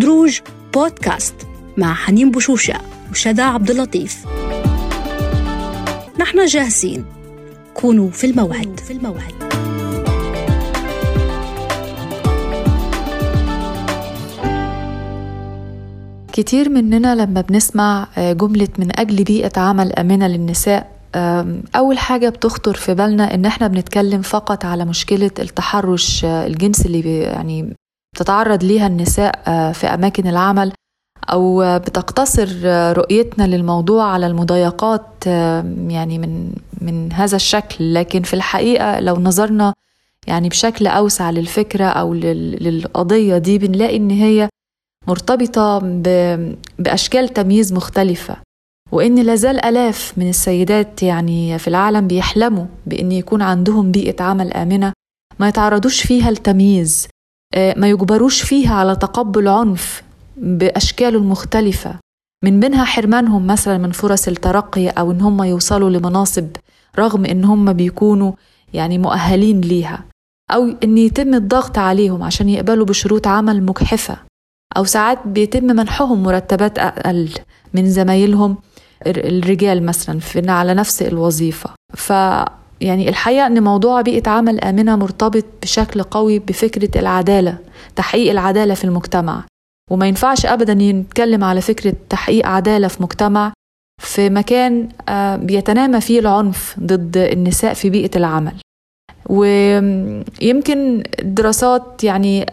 دروج بودكاست مع حنين بشوشة وشدا عبد اللطيف نحن جاهزين. كونوا في الموعد. في الموعد. كتير مننا لما بنسمع آه، جملة من أجل بيئة عمل آمنة للنساء أول حاجة بتخطر في بالنا إن إحنا بنتكلم فقط على مشكلة التحرش آه، الجنسي اللي يعني بتتعرض ليها النساء آه، في أماكن العمل أو بتقتصر رؤيتنا للموضوع على المضايقات يعني من من هذا الشكل. لكن في الحقيقة لو نظرنا يعني بشكل أوسع للفكرة أو للقضية دي بنلاقي إن هي مرتبطة بأشكال تمييز مختلفة. وإن لازال آلاف من السيدات يعني في العالم بيحلموا بإن يكون عندهم بيئة عمل آمنة ما يتعرضوش فيها التمييز آه، ما يجبروش فيها على تقبل عنف بأشكاله المختلفة من بينها حرمانهم مثلا من فرص الترقي أو إن هم يوصلوا لمناصب رغم إن هم بيكونوا يعني مؤهلين ليها. أو إن يتم الضغط عليهم عشان يقبلوا بشروط عمل مجحفة. أو ساعات بيتم منحهم مرتبات أقل من زمايلهم الرجال مثلا في على نفس الوظيفة. ف يعني الحقيقة أن موضوع بيئة عمل آمنة مرتبط بشكل قوي بفكرة العدالة تحقيق العدالة في المجتمع. وما ينفعش أبدا نتكلم على فكرة تحقيق عدالة في مجتمع في مكان آه، بيتنامى فيه العنف ضد النساء في بيئة العمل. ويمكن الدراسات يعني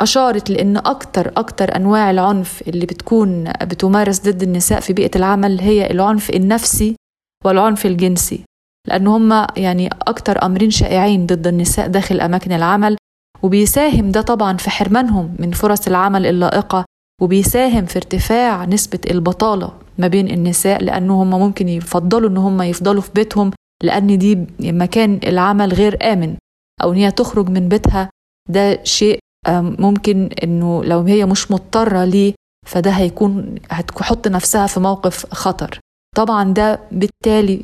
أشارت لأن أكتر أكتر أنواع العنف اللي بتكون بتمارس ضد النساء في بيئة العمل هي العنف النفسي والعنف الجنسي. لأن هم يعني أكتر أمرين شائعين ضد النساء داخل أماكن العمل وبيساهم ده طبعا في حرمانهم من فرص العمل اللائقة وبيساهم في ارتفاع نسبة البطالة ما بين النساء لأنه هم ممكن يفضلوا إن هم يفضلوا في بيتهم لأن دي مكان العمل غير آمن أو إن هي تخرج من بيتها. ده شيء ممكن إنه لو هي مش مضطرة ليه فده هيكون هتحط نفسها في موقف خطر. طبعا ده بالتالي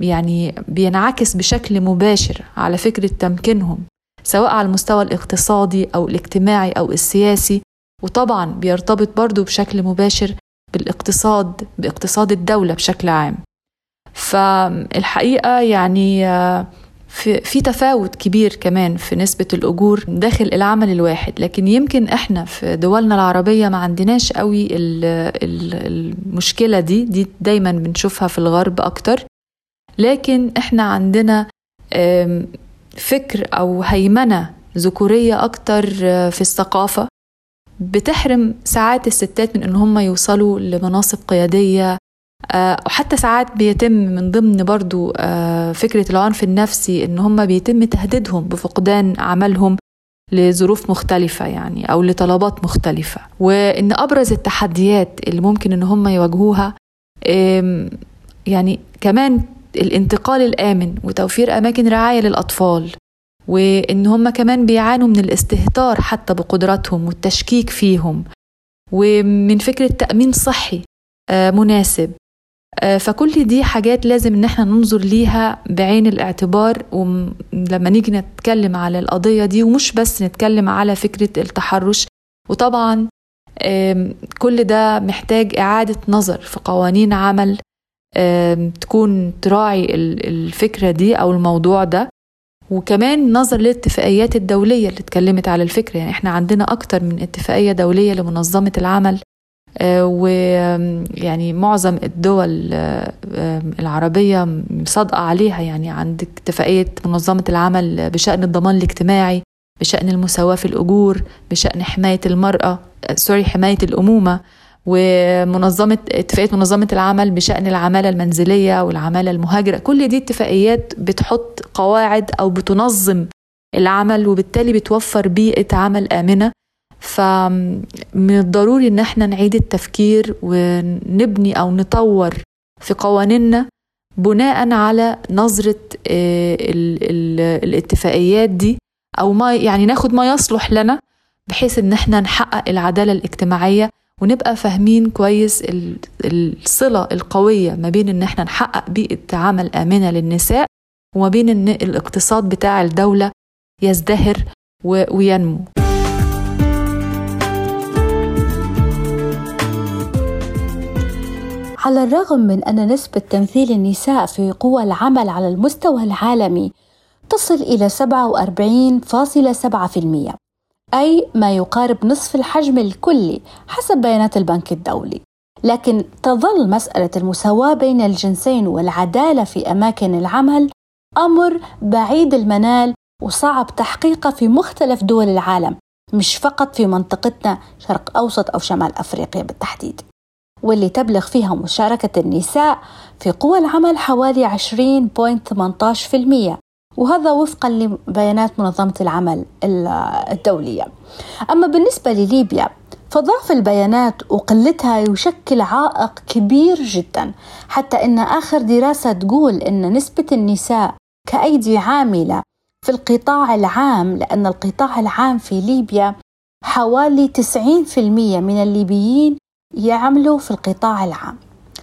يعني بينعكس بشكل مباشر على فكرة تمكينهم سواء على المستوى الاقتصادي أو الاجتماعي أو السياسي. وطبعا بيرتبط برضو بشكل مباشر بالاقتصاد باقتصاد الدولة بشكل عام. فالحقيقة يعني في, في تفاوت كبير كمان في نسبة الأجور داخل العمل الواحد. لكن يمكن إحنا في دولنا العربية ما عندناش قوي المشكلة دي دي دايما بنشوفها في الغرب أكتر. لكن إحنا عندنا فكر أو هيمنة ذكورية أكتر في الثقافة. بتحرم ساعات الستات من إن هم يوصلوا لمناصب قيادية آه، وحتى ساعات بيتم من ضمن برضو آه، فكرة العنف النفسي إن هم بيتم تهديدهم بفقدان عملهم لظروف مختلفة يعني أو لطلبات مختلفة. وإن أبرز التحديات اللي ممكن إن هم يواجهوها يعني كمان الانتقال الآمن وتوفير أماكن رعاية للأطفال وإن هم كمان بيعانوا من الاستهتار حتى بقدراتهم والتشكيك فيهم ومن فكرة تأمين صحي آه، مناسب. آه، فكل دي حاجات لازم إن إحنا ننظر ليها بعين الاعتبار ولما نيجي نتكلم على القضية دي ومش بس نتكلم على فكرة التحرش وطبعا كل ده محتاج إعادة نظر في قوانين عمل تكون تراعي الفكرة دي أو الموضوع ده. وكمان نظر للاتفاقيات الدولية اللي اتكلمت على الفكرة. يعني إحنا عندنا أكتر من اتفاقية دولية لمنظمة العمل آه، ويعني معظم الدول آه، العربية صادقة عليها. يعني عندك اتفاقية منظمة العمل بشأن الضمان الاجتماعي بشأن المساواة في الأجور بشأن حماية المرأة آه، سوري حماية الأمومة. ومنظمة اتفاقية منظمة العمل بشأن العمالة المنزلية والعمالة المهاجرة. كل دي اتفاقيات بتحط قواعد أو بتنظم العمل وبالتالي بتوفر بيئة عمل آمنة. فمن الضروري إن إحنا نعيد التفكير ونبني أو نطور في قوانيننا بناء على نظرة آه، الاتفاقيات دي أو ما يعني ناخد ما يصلح لنا بحيث إن إحنا نحقق العدالة الاجتماعية ونبقى فاهمين كويس الصلة القوية ما بين إن إحنا نحقق بيئة عمل آمنة للنساء وما بين إن الاقتصاد بتاع الدولة يزدهر وينمو. على الرغم من أن نسبة تمثيل النساء في قوى العمل على المستوى العالمي تصل إلى 47.7% أي ما يقارب نصف الحجم الكلي حسب بيانات البنك الدولي. لكن تظل مسألة المساواة بين الجنسين والعدالة في أماكن العمل أمر بعيد المنال وصعب تحقيقه في مختلف دول العالم مش فقط في منطقتنا شرق أوسط أو شمال أفريقيا بالتحديد. واللي تبلغ فيها مشاركة النساء في قوى العمل حوالي 20.18% وهذا وفقا لبيانات منظمة العمل الدولية. أما بالنسبة لليبيا فضعف البيانات وقلتها يشكل عائق كبير جدا حتى إن آخر دراسة تقول إن نسبة النساء كأيدي عاملة في القطاع العام لأن القطاع العام في ليبيا حوالي 90% من الليبيين يعملوا في القطاع العام.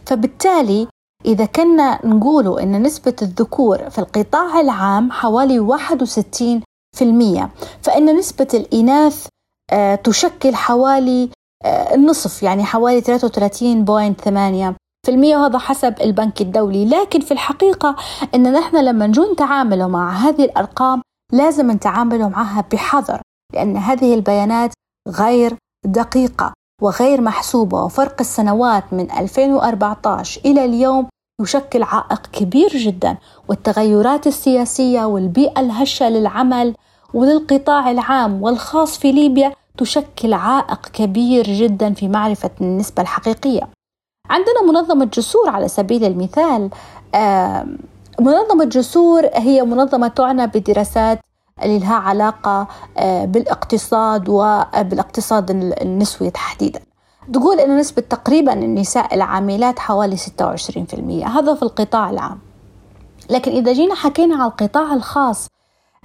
فبالتالي إذا كنا نقول أن نسبة الذكور في القطاع العام حوالي 61% فإن نسبة الإناث آه، تشكل حوالي آه، النصف يعني حوالي 33.8 في المية وهذا حسب البنك الدولي. لكن في الحقيقة أن نحن لما نجون نتعامل مع هذه الأرقام لازم نتعامل معها بحذر لأن هذه البيانات غير دقيقة. وغير محسوبة وفرق السنوات من 2014 إلى اليوم يشكل عائق كبير جدا والتغيرات السياسية والبيئة الهشة للعمل وللقطاع العام والخاص في ليبيا تشكل عائق كبير جدا في معرفة النسبة الحقيقية. عندنا منظمة جسور على سبيل المثال منظمة جسور هي منظمة تعنى بدراسات اللي لها علاقة آه، بالاقتصاد وبالاقتصاد النسوي تحديدا. تقول أن نسبة تقريبا النساء العاملات حوالي 26% هذا في القطاع العام. لكن إذا جينا حكينا على القطاع الخاص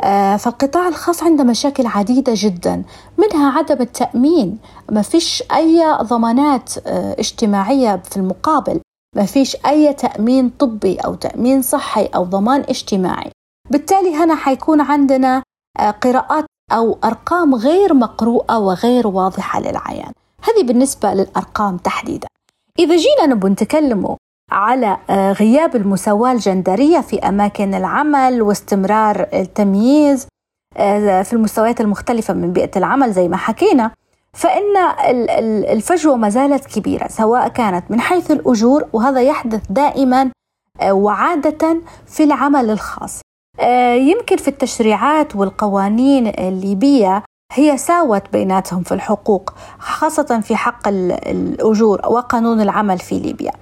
آه، فالقطاع الخاص عنده مشاكل عديدة جدا منها عدم التأمين. ما فيش أي ضمانات آه، اجتماعية في المقابل. ما فيش أي تأمين طبي أو تأمين صحي أو ضمان اجتماعي. بالتالي هنا حيكون عندنا آه، قراءات أو أرقام غير مقروءة وغير واضحة للعيان. هذه بالنسبة للأرقام تحديدا. إذا جينا نبغى نتكلموا على آه، غياب المساواة الجندرية في أماكن العمل واستمرار التمييز آه، في المستويات المختلفة من بيئة العمل زي ما حكينا فإن الفجوة ما زالت كبيرة سواء كانت من حيث الأجور وهذا يحدث دائما وعادة في العمل الخاص. يمكن في التشريعات والقوانين الليبية هي ساوت بيناتهم في الحقوق خاصة في حق الأجور وقانون العمل في ليبيا.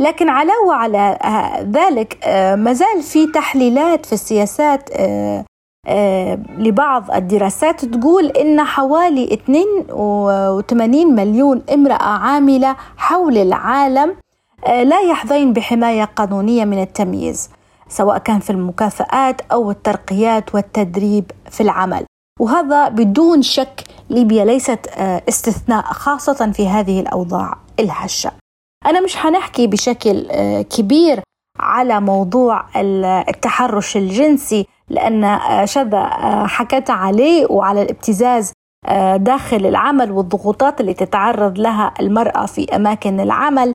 لكن علاوة على آه، ذلك آه، مازال في تحليلات في السياسات لبعض الدراسات تقول إن حوالي 82 مليون امرأة عاملة حول العالم لا يحظين بحماية قانونية من التمييز. سواء كان في المكافآت أو الترقيات والتدريب في العمل. وهذا بدون شك ليبيا ليست آه، استثناء خاصة في هذه الأوضاع الهشة. أنا مش حنحكي بشكل آه، كبير على موضوع التحرش الجنسي لأن آه، شذا حكت عليه وعلى الابتزاز داخل العمل والضغوطات اللي تتعرض لها المرأة في أماكن العمل.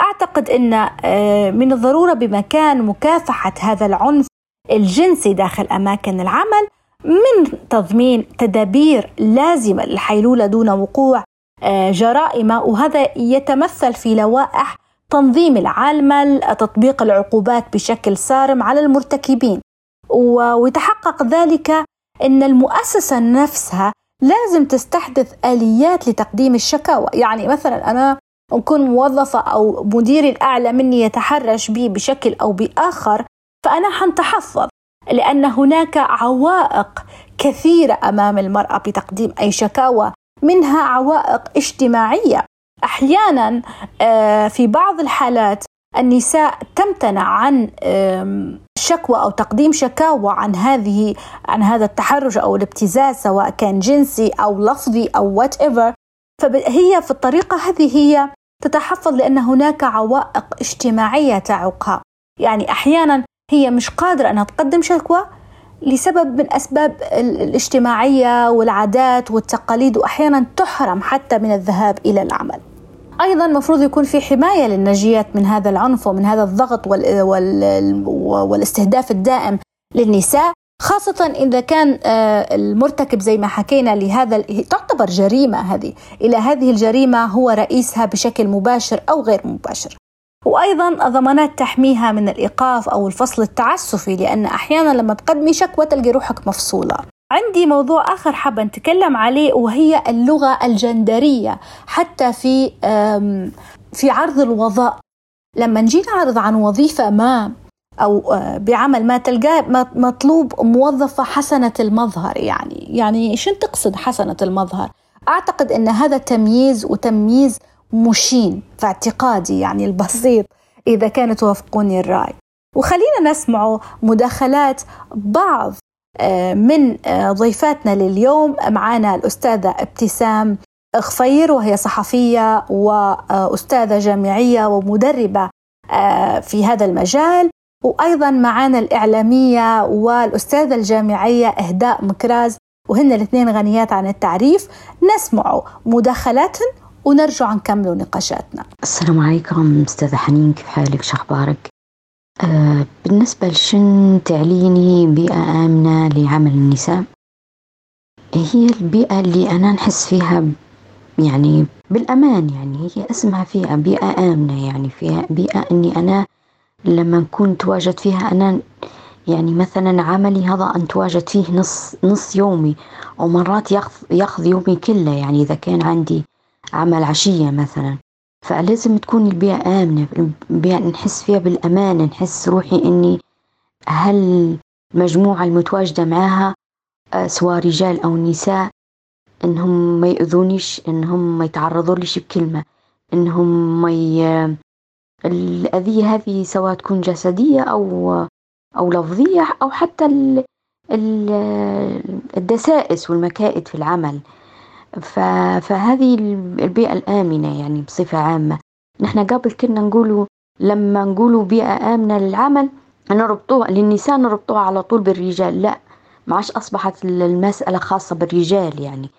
أعتقد أن آه، من الضرورة بمكان مكافحة هذا العنف الجنسي داخل أماكن العمل من تضمين تدابير لازمة للحيلولة دون وقوع آه، جرائم وهذا يتمثل في لوائح تنظيم العمل تطبيق العقوبات بشكل صارم على المرتكبين. ويتحقق ذلك أن المؤسسة نفسها لازم تستحدث آليات لتقديم الشكاوى. يعني مثلا أنا أكون موظفة أو مديري الأعلى مني يتحرش بي بشكل أو بآخر فأنا حنتحفظ لأن هناك عوائق كثيرة أمام المرأة بتقديم أي شكاوى منها عوائق اجتماعية. أحيانا آه، في بعض الحالات النساء تمتنع عن شكوى أو تقديم شكاوى عن هذه عن هذا التحرش أو الابتزاز سواء كان جنسي أو لفظي أو وات ايفر فهي في الطريقة هذه هي تتحفظ لأن هناك عوائق اجتماعية تعوقها. يعني أحيانا هي مش قادرة أنها تقدم شكوى لسبب من أسباب الاجتماعية والعادات والتقاليد وأحيانا تحرم حتى من الذهاب إلى العمل. أيضا المفروض يكون في حماية للناجيات من هذا العنف ومن هذا الضغط وال... وال... والاستهداف الدائم للنساء خاصة إذا كان آه، المرتكب زي ما حكينا لهذا تعتبر جريمة هذه. إلى هذه الجريمة هو رئيسها بشكل مباشر أو غير مباشر. وأيضا ضمانات تحميها من الإيقاف أو الفصل التعسفي لأن أحيانا لما تقدمي شكوى تلقي روحك مفصولة. عندي موضوع آخر حابة نتكلم عليه وهي اللغة الجندرية حتى في في عرض الوظائف لما نجي نعرض عن وظيفة ما أو آه، بعمل ما تلقاه مطلوب موظفة حسنة المظهر يعني. يعني شو تقصد حسنة المظهر؟ أعتقد أن هذا تمييز وتمييز مشين في اعتقادي يعني البسيط إذا كانوا توافقوني الرأي. وخلينا نسمع مداخلات بعض آه، من آه، ضيفاتنا لليوم. معنا الأستاذة ابتسام غفير وهي صحفية وأستاذة جامعية ومدربة في هذا المجال. وأيضا معنا الإعلامية والأستاذة الجامعية إهداء مكراز وهن الاثنين غنيات عن التعريف. نسمع مداخلات ونرجع نكمل نقاشاتنا. السلام عليكم أستاذة حنين كيف حالك؟ شو أخبارك؟ آه بالنسبة لشن تعليني بيئة آمنة لعمل النساء؟ هي البيئة اللي أنا نحس فيها يعني بالأمان يعني هي اسمها فيها بيئة آمنة يعني فيها بيئة إني أنا لما نكون تواجد فيها أنا يعني مثلا عملي هذا أن تواجد فيه نص نص يومي أو مرات ياخذ ياخذ يومي كله يعني إذا كان عندي عمل عشية مثلا فلازم تكون البيئة آمنة البيئة نحس فيها بالأمان نحس روحي إني هل المجموعة المتواجدة معاها آه، سواء رجال أو نساء إنهم ما يؤذونيش إنهم ما يتعرضوليش بكلمة إنهم ما. الأذية هذه سواء تكون جسدية أو أو لفظية أو حتى الدسائس والمكائد في العمل. فهذه البيئة الآمنة يعني بصفة عامة. نحن قبل كنا نقولوا لما نقولوا بيئة آمنة للعمل نربطوها للنساء نربطوها على طول بالرجال. لا ما عادش أصبحت المسألة خاصة بالرجال يعني.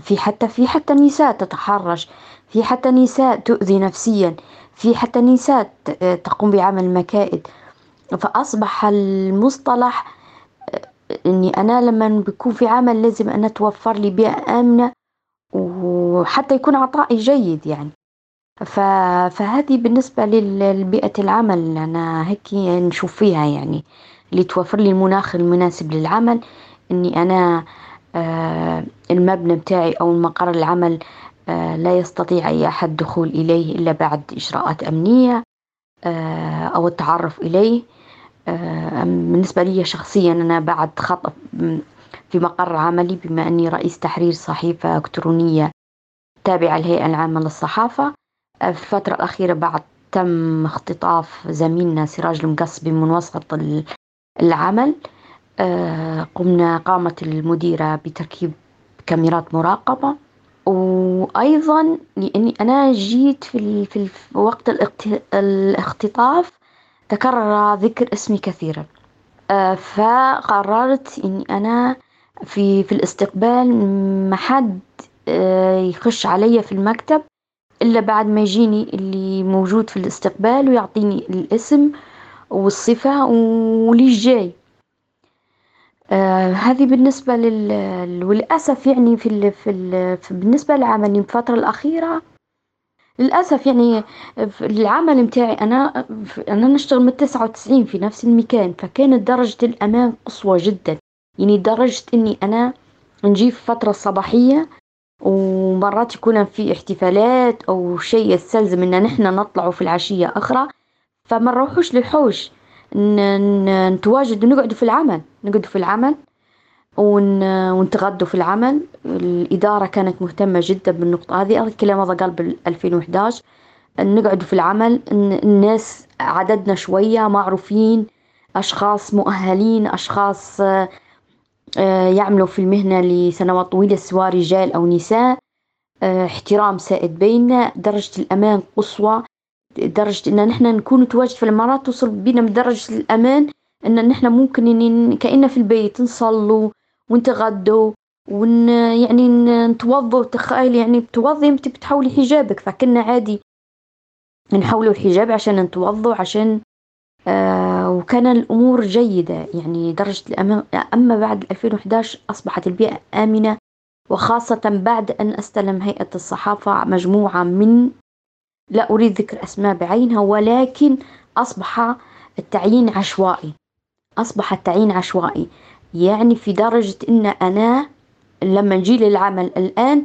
في حتى في حتى نساء تتحرش في حتى نساء تؤذي نفسيا. في حتى نساء تقوم بعمل مكائد فأصبح المصطلح إني أنا لما بكون في عمل لازم أنا توفر لي بيئة آمنة وحتى يكون عطائي جيد يعني. فهذه بالنسبة لبيئة العمل أنا هيك نشوف فيها يعني اللي توفر لي المناخ المناسب للعمل. إني أنا آه، المبنى بتاعي أو المقر العمل آه، لا يستطيع أي أحد دخول إليه إلا بعد إجراءات أمنية آه، أو التعرف إليه. آه، بالنسبة لي شخصيا أنا بعد خطأ في مقر عملي بما أني رئيس تحرير صحيفة إلكترونية تابعة للهيئة العامة للصحافة في الفترة الأخيرة بعد تم اختطاف زميلنا سراج المقصبي من وسط العمل. قمنا قامت المديرة بتركيب كاميرات مراقبة. وأيضا لأني أنا جيت في, في وقت الاختطاف تكرر ذكر اسمي كثيرا. آه، فقررت إني أنا في في الاستقبال ما حد آه، يخش علي في المكتب إلا بعد ما يجيني اللي موجود في الاستقبال ويعطيني الاسم والصفة وليش جاي. آه هذه بالنسبة لل... وللأسف يعني في ال... في, ال... في بالنسبة لعملي الفترة الأخيرة للأسف يعني العمل متاعي أنا أنا نشتغل من تسعة وتسعين في نفس المكان فكانت درجة الأمان قصوى جدا. يعني لدرجة إني أنا نجي في فترة صباحية ومرات يكون في احتفالات أو شيء يستلزم إن نحن نطلعوا في العشية أخرى فما نروحوش للحوش نتواجد ونقعدوا في العمل. نقعدوا في العمل ونتغدوا في العمل. الإدارة كانت مهتمة جدا بالنقطة هذه. الكلام هذا قال بال 2011 نقعدوا في العمل الناس عددنا شوية معروفين أشخاص مؤهلين أشخاص آه، يعملوا في المهنة لسنوات طويلة سواء رجال أو نساء. آه، احترام سائد بيننا. درجة الأمان قصوى. درجة إن نحن نكون نتواجد في الإمارات توصل بينا من درجة الأمان. إن نحن ممكن إن كأننا في البيت نصلوا ونتغدوا ون يعني نتوضوا. تخيل يعني بتوضي أنت بتحولي حجابك فكنا عادي نحولوا الحجاب عشان نتوضوا عشان آه وكان الأمور جيدة. يعني درجة الأمان أما بعد 2011 أصبحت البيئة آمنة وخاصة بعد أن أستلم هيئة الصحافة مجموعة من لا أريد ذكر أسماء بعينها ولكن أصبح التعيين عشوائي. أصبح التعيين عشوائي. يعني في درجة إن أنا لما نجي للعمل الآن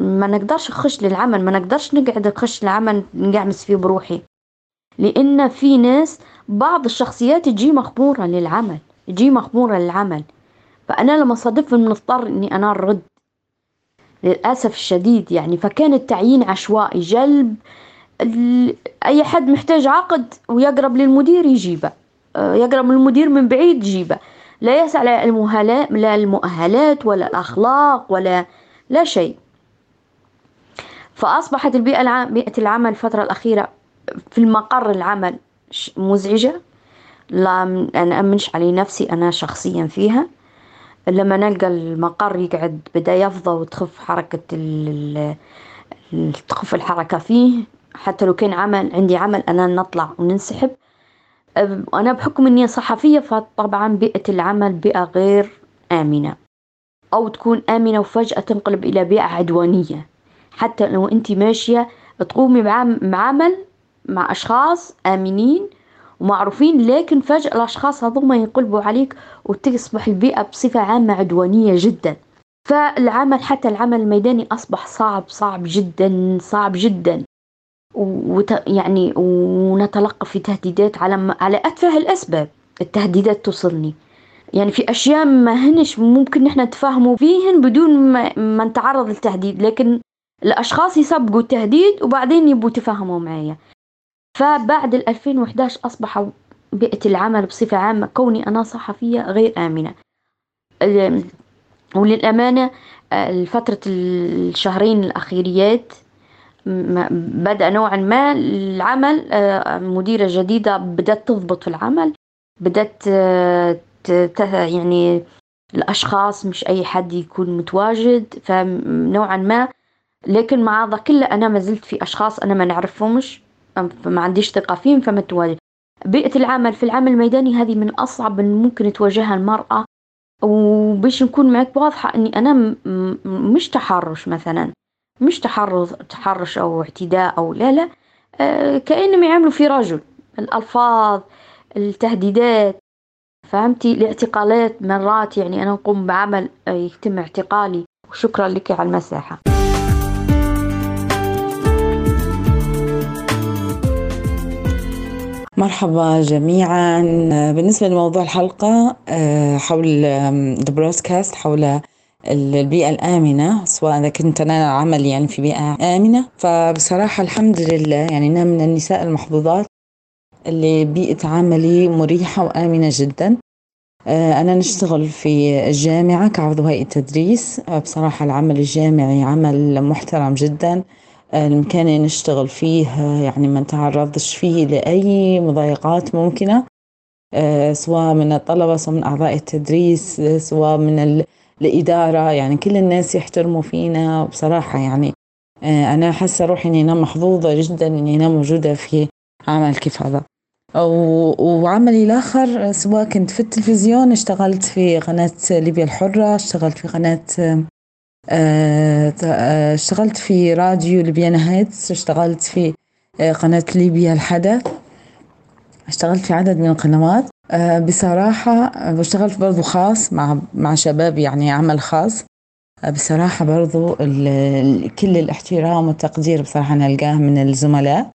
ما نقدرش نخش للعمل ما نقدرش نقعد نخش للعمل نقعمس فيه بروحي لأن في ناس بعض الشخصيات تجي مخبورة للعمل تجي مخبورة للعمل فأنا لما صادفهم مضطر إني أنا أرد للأسف الشديد يعني فكان التعيين عشوائي جلب أي حد محتاج عقد ويقرب للمدير يجيبه يقرب للمدير من بعيد يجيبه لا المؤهلات لا المؤهلات ولا الأخلاق ولا لا شيء. فأصبحت البيئة بيئة العمل الفترة الأخيرة في المقر العمل مزعجة. لا أنا أمنش علي نفسي أنا شخصيا فيها. لما نلقى المقر يقعد بدأ يفضى وتخف حركة تخف الحركة فيه. حتى لو كان عمل عندي عمل أنا نطلع وننسحب. أنا بحكم إني صحفية فطبعا بيئة العمل بيئة غير آمنة. أو تكون آمنة وفجأة تنقلب إلى بيئة عدوانية. حتى لو أنت ماشية تقومي بعمل مع أشخاص آمنين ومعروفين لكن فجأة الأشخاص هذوما ينقلبوا عليك وتصبح البيئة بصفة عامة عدوانية جدا. فالعمل حتى العمل الميداني أصبح صعب صعب جدا صعب جدا. وت... يعني ونتلقى في تهديدات على على أتفه الأسباب التهديدات توصلني. يعني في أشياء ما هنش ممكن نحن نتفاهموا فيهن بدون ما, ما نتعرض للتهديد لكن الأشخاص يسبقوا التهديد وبعدين يبوا يتفاهموا معايا. فبعد 2011 أصبح بيئة العمل بصفة عامة كوني أنا صحفية غير آمنة. وللأمانة الفترة الشهرين الأخيريات بدأ نوعا ما العمل مديرة جديدة بدأت تضبط في العمل بدأت يعني الأشخاص مش أي حد يكون متواجد فنوعا ما لكن مع هذا كله أنا ما زلت في أشخاص أنا ما نعرفهمش فما عنديش ثقة فيهم فما تواجه بيئة العمل في العمل الميداني هذه من أصعب ممكن تواجهها المرأة وباش نكون معك واضحة أني أنا مش تحرش مثلا. مش تحرش تحرش أو اعتداء أو لا لا. آه كأنهم يعملوا في رجل. الألفاظ التهديدات. فهمتي؟ الاعتقالات مرات يعني أنا نقوم بعمل آه، يتم اعتقالي. وشكرا لك على المساحة. مرحبا جميعا. بالنسبة لموضوع الحلقة آه، حول ذا برودكاست حول البيئة الآمنة سواء إذا كنت أنا عمل يعني في بيئة آمنة. فبصراحة الحمد لله يعني أنا من النساء المحظوظات اللي بيئة عملي مريحة وآمنة جدا. آه، أنا نشتغل في الجامعة كعضو هيئة تدريس. بصراحة العمل الجامعي عمل محترم جدا. المكان اللي نشتغل فيه يعني ما نتعرضش فيه لأي مضايقات ممكنة. آه، سواء من الطلبة سواء من أعضاء التدريس سواء من الإدارة يعني كل الناس يحترموا فينا. بصراحة يعني آه، أنا حاسة روحي إني أنا محظوظة جدا إني أنا موجودة في عمل كيف هذا. وعملي الآخر سواء كنت في التلفزيون اشتغلت في قناة ليبيا الحرة اشتغلت في قناة آه، آه، اشتغلت في راديو ليبيانا هيتس اشتغلت في قناة ليبيا الحدث. اشتغلت في عدد من القنوات. بصراحة واشتغلت برضو خاص مع مع شباب يعني عمل خاص. بصراحة برضو كل الاحترام والتقدير بصراحة نلقاه من الزملاء.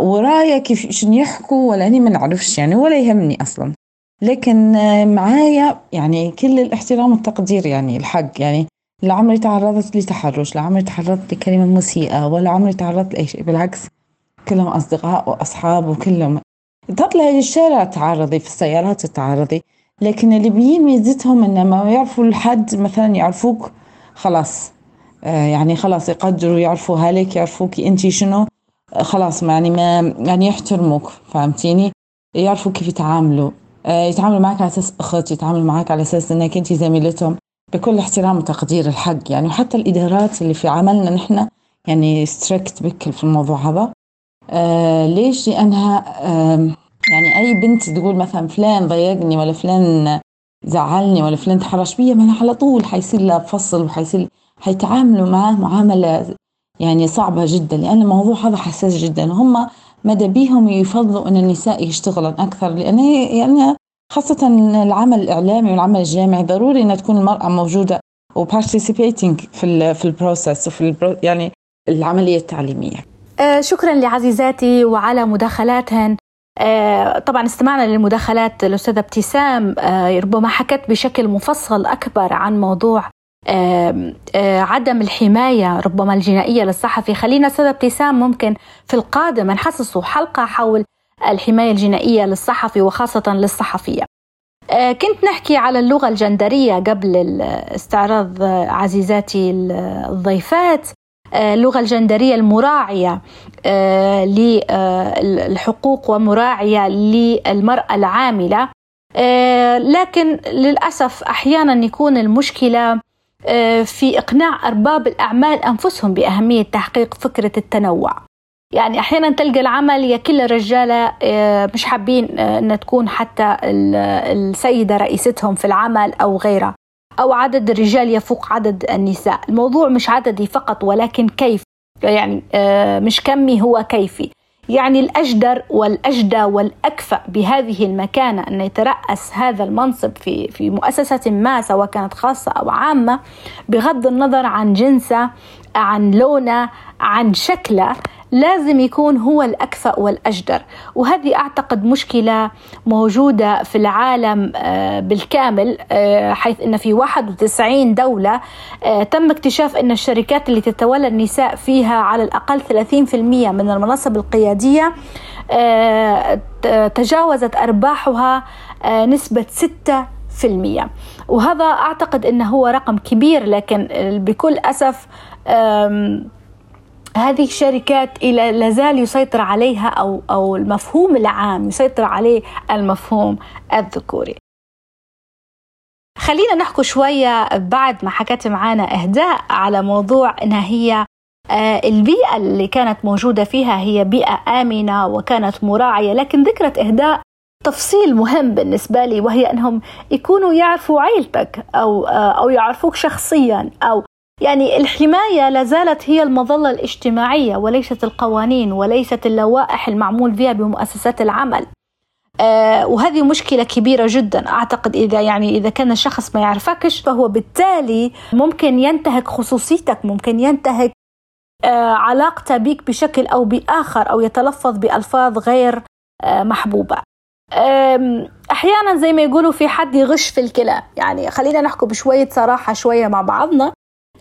ورايا كيف شن يحكوا ولا أني ما نعرفش يعني ولا يهمني أصلا. لكن معايا يعني كل الاحترام والتقدير يعني الحق يعني. لا عمري تعرضت لتحرش لا عمري تعرضت لكلمة مسيئة ولا عمري تعرضت لأي شيء. بالعكس كلهم أصدقاء وأصحاب وكلهم تطلعي للشارع تعرضي في السيارات تعرضي لكن الليبيين ميزتهم إن ما يعرفوا الحد مثلا يعرفوك خلاص آه يعني خلاص يقدروا يعرفوا هالك يعرفوك أنت شنو آه خلاص يعني ما يعني يحترموك فهمتيني؟ يعرفوا كيف يتعاملوا آه يتعاملوا معك على أساس أخت يتعاملوا معك على أساس إنك أنت زميلتهم بكل احترام وتقدير الحق يعني وحتى الإدارات اللي في عملنا نحن يعني ستريكت بكل في الموضوع هذا. آه ليش؟ لأنها يعني أي بنت تقول مثلا فلان ضايقني ولا فلان زعلني ولا فلان تحرش بيا ما على طول حيصير لها فصل وحيصير حيتعاملوا معاه معاملة يعني صعبة جدا لأن الموضوع هذا حساس جدا هم ماذا بيهم يفضلوا أن النساء يشتغلن أكثر لأن يعني خاصة العمل الإعلامي والعمل الجامعي ضروري أن تكون المرأة موجودة و participating في ال في ال process وفي ال pro يعني العملية التعليمية شكرا لعزيزاتي وعلى مداخلاتهن. آه طبعا استمعنا للمداخلات الأستاذة ابتسام. آه ربما حكت بشكل مفصل أكبر عن موضوع آه عدم الحماية ربما الجنائية للصحفي. خلينا أستاذة ابتسام ممكن في القادم نحسسوا حلقة حول الحماية الجنائية للصحفي وخاصة للصحفية. آه، كنت نحكي على اللغة الجندرية قبل استعراض عزيزاتي الضيفات. آه، اللغة الجندرية المراعية آه، للحقوق ومراعية للمرأة العاملة. لكن للأسف أحيانا يكون المشكلة في إقناع أرباب الأعمال أنفسهم بأهمية تحقيق فكرة التنوع. يعني أحيانا تلقى العمل يا كل الرجاله آه، مش حابين آه، إن تكون حتى السيدة رئيستهم في العمل أو غيرها. أو عدد الرجال يفوق عدد النساء. الموضوع مش عددي فقط ولكن كيف. يعني آه، مش كمي هو كيفي. يعني الأجدر والأجدى والأكفأ بهذه المكانة أن يترأس هذا المنصب في في مؤسسة ما سواء كانت خاصة أو عامة بغض النظر عن جنسه عن لونه عن شكله لازم يكون هو الأكفأ والأجدر. وهذه أعتقد مشكلة موجودة في العالم آه، بالكامل آه، حيث أن في 91 دولة آه، تم اكتشاف أن الشركات اللي تتولى النساء فيها على الأقل 30% من المناصب القيادية تجاوزت أرباحها نسبة 6 في المية. وهذا أعتقد أنه هو رقم كبير لكن بكل أسف هذه الشركات إلى لازال يسيطر عليها أو أو المفهوم العام يسيطر عليه المفهوم الذكوري. خلينا نحكي شوية بعد ما حكت معانا إهداء على موضوع إنها هي آه، البيئة اللي كانت موجودة فيها هي بيئة آمنة وكانت مراعية لكن ذكرت إهداء تفصيل مهم بالنسبة لي وهي أنهم يكونوا يعرفوا عيلتك أو آه، أو يعرفوك شخصيا أو يعني الحماية لازالت هي المظلة الاجتماعية وليست القوانين وليست اللوائح المعمول فيها بمؤسسات العمل. آه وهذه مشكلة كبيرة جدا. أعتقد إذا يعني إذا كان الشخص ما يعرفكش فهو بالتالي ممكن ينتهك خصوصيتك ممكن ينتهك آه علاقته بك بشكل أو بآخر أو يتلفظ بألفاظ غير آه محبوبة. أحيانا زي ما يقولوا في حد يغش في الكلام. يعني خلينا نحكي بشوية صراحة شوية مع بعضنا.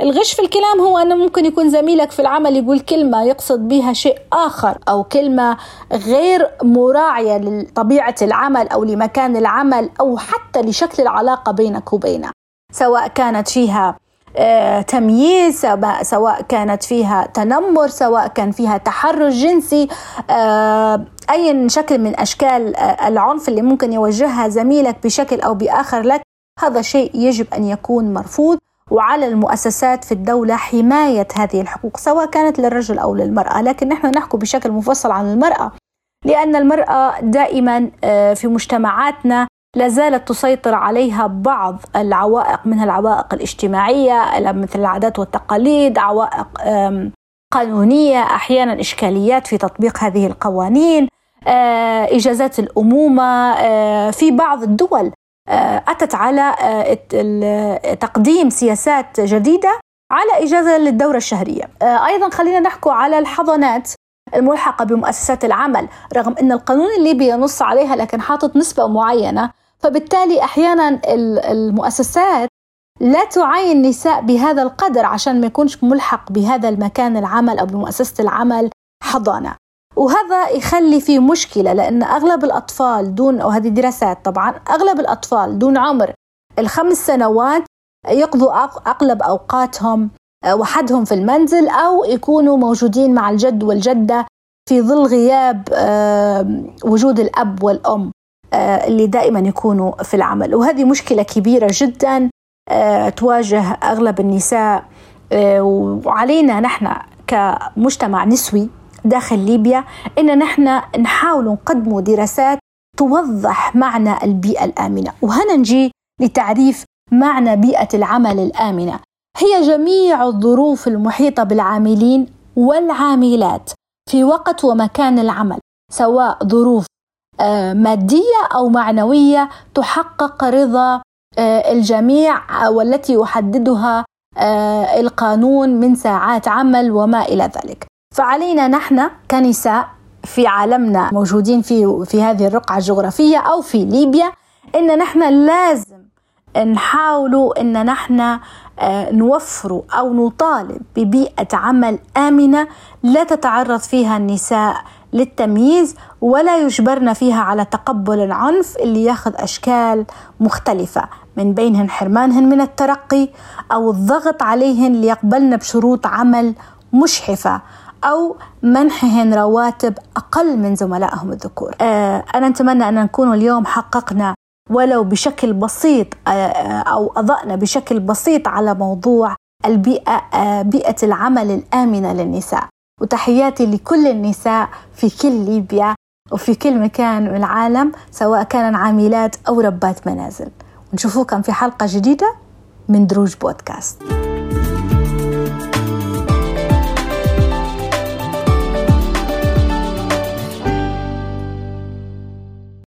الغش في الكلام هو أنه ممكن يكون زميلك في العمل يقول كلمة يقصد بها شيء آخر أو كلمة غير مراعية لطبيعة العمل أو لمكان العمل أو حتى لشكل العلاقة بينك وبينه. سواء كانت فيها آه، تمييز سواء كانت فيها تنمر سواء كان فيها تحرش جنسي آه، أي شكل من أشكال آه، العنف اللي ممكن يوجهها زميلك بشكل أو بآخر لك هذا شيء يجب أن يكون مرفوض. وعلى المؤسسات في الدولة حماية هذه الحقوق سواء كانت للرجل أو للمرأة. لكن نحن نحكي بشكل مفصل عن المرأة لأن المرأة دائما آه، في مجتمعاتنا لا زالت تسيطر عليها بعض العوائق منها العوائق الاجتماعية مثل العادات والتقاليد عوائق قانونية أحيانا إشكاليات في تطبيق هذه القوانين آه، إجازات الأمومة آه، في بعض الدول. أتت على آه، تقديم سياسات جديدة على إجازة للدورة الشهرية. آه، أيضا خلينا نحكي على الحضانات الملحقة بمؤسسات العمل رغم أن القانون الليبي ينص عليها لكن حاطط نسبة معينة فبالتالي أحيانا المؤسسات لا تعين النساء بهذا القدر عشان ما يكونش ملحق بهذا المكان العمل أو بمؤسسة العمل حضانة. وهذا يخلي في مشكلة لأن أغلب الأطفال دون وهذه دراسات طبعا أغلب الأطفال دون عمر الخمس سنوات يقضوا أغلب أوقاتهم آه، وحدهم في المنزل أو يكونوا موجودين مع الجد والجدة في ظل غياب وجود الأب والأم آه، اللي دائما يكونوا في العمل. وهذه مشكلة كبيرة جدا آه، تواجه أغلب النساء وعلينا نحن كمجتمع نسوي داخل ليبيا إن نحن نحاول نقدم دراسات توضح معنى البيئة الآمنة. وهنا نجي لتعريف معنى بيئة العمل الآمنة. هي جميع الظروف المحيطة بالعاملين والعاملات في وقت ومكان العمل سواء ظروف آه، مادية أو معنوية تحقق رضا آه، الجميع والتي يحددها آه، القانون من ساعات عمل وما إلى ذلك. فعلينا نحن كنساء في عالمنا موجودين في في هذه الرقعة الجغرافية أو في ليبيا إن نحن لازم نحاولوا إن نحن نوفر أو نطالب ببيئة عمل آمنة لا تتعرض فيها النساء للتمييز ولا يجبرن فيها على تقبل العنف اللي ياخذ أشكال مختلفة من بينهن حرمانهن من الترقي أو الضغط عليهن ليقبلن بشروط عمل مشحفة. أو منحهن رواتب أقل من زملائهم الذكور. آه أنا أتمنى أن نكون اليوم حققنا ولو بشكل بسيط آه، آه، أو أضأنا بشكل بسيط على موضوع البيئة بيئة العمل الآمنة للنساء. وتحياتي لكل النساء في كل ليبيا وفي كل مكان من العالم سواء كانن عاملات أو ربات منازل. ونشوفوكم في حلقة جديدة من دروج بودكاست.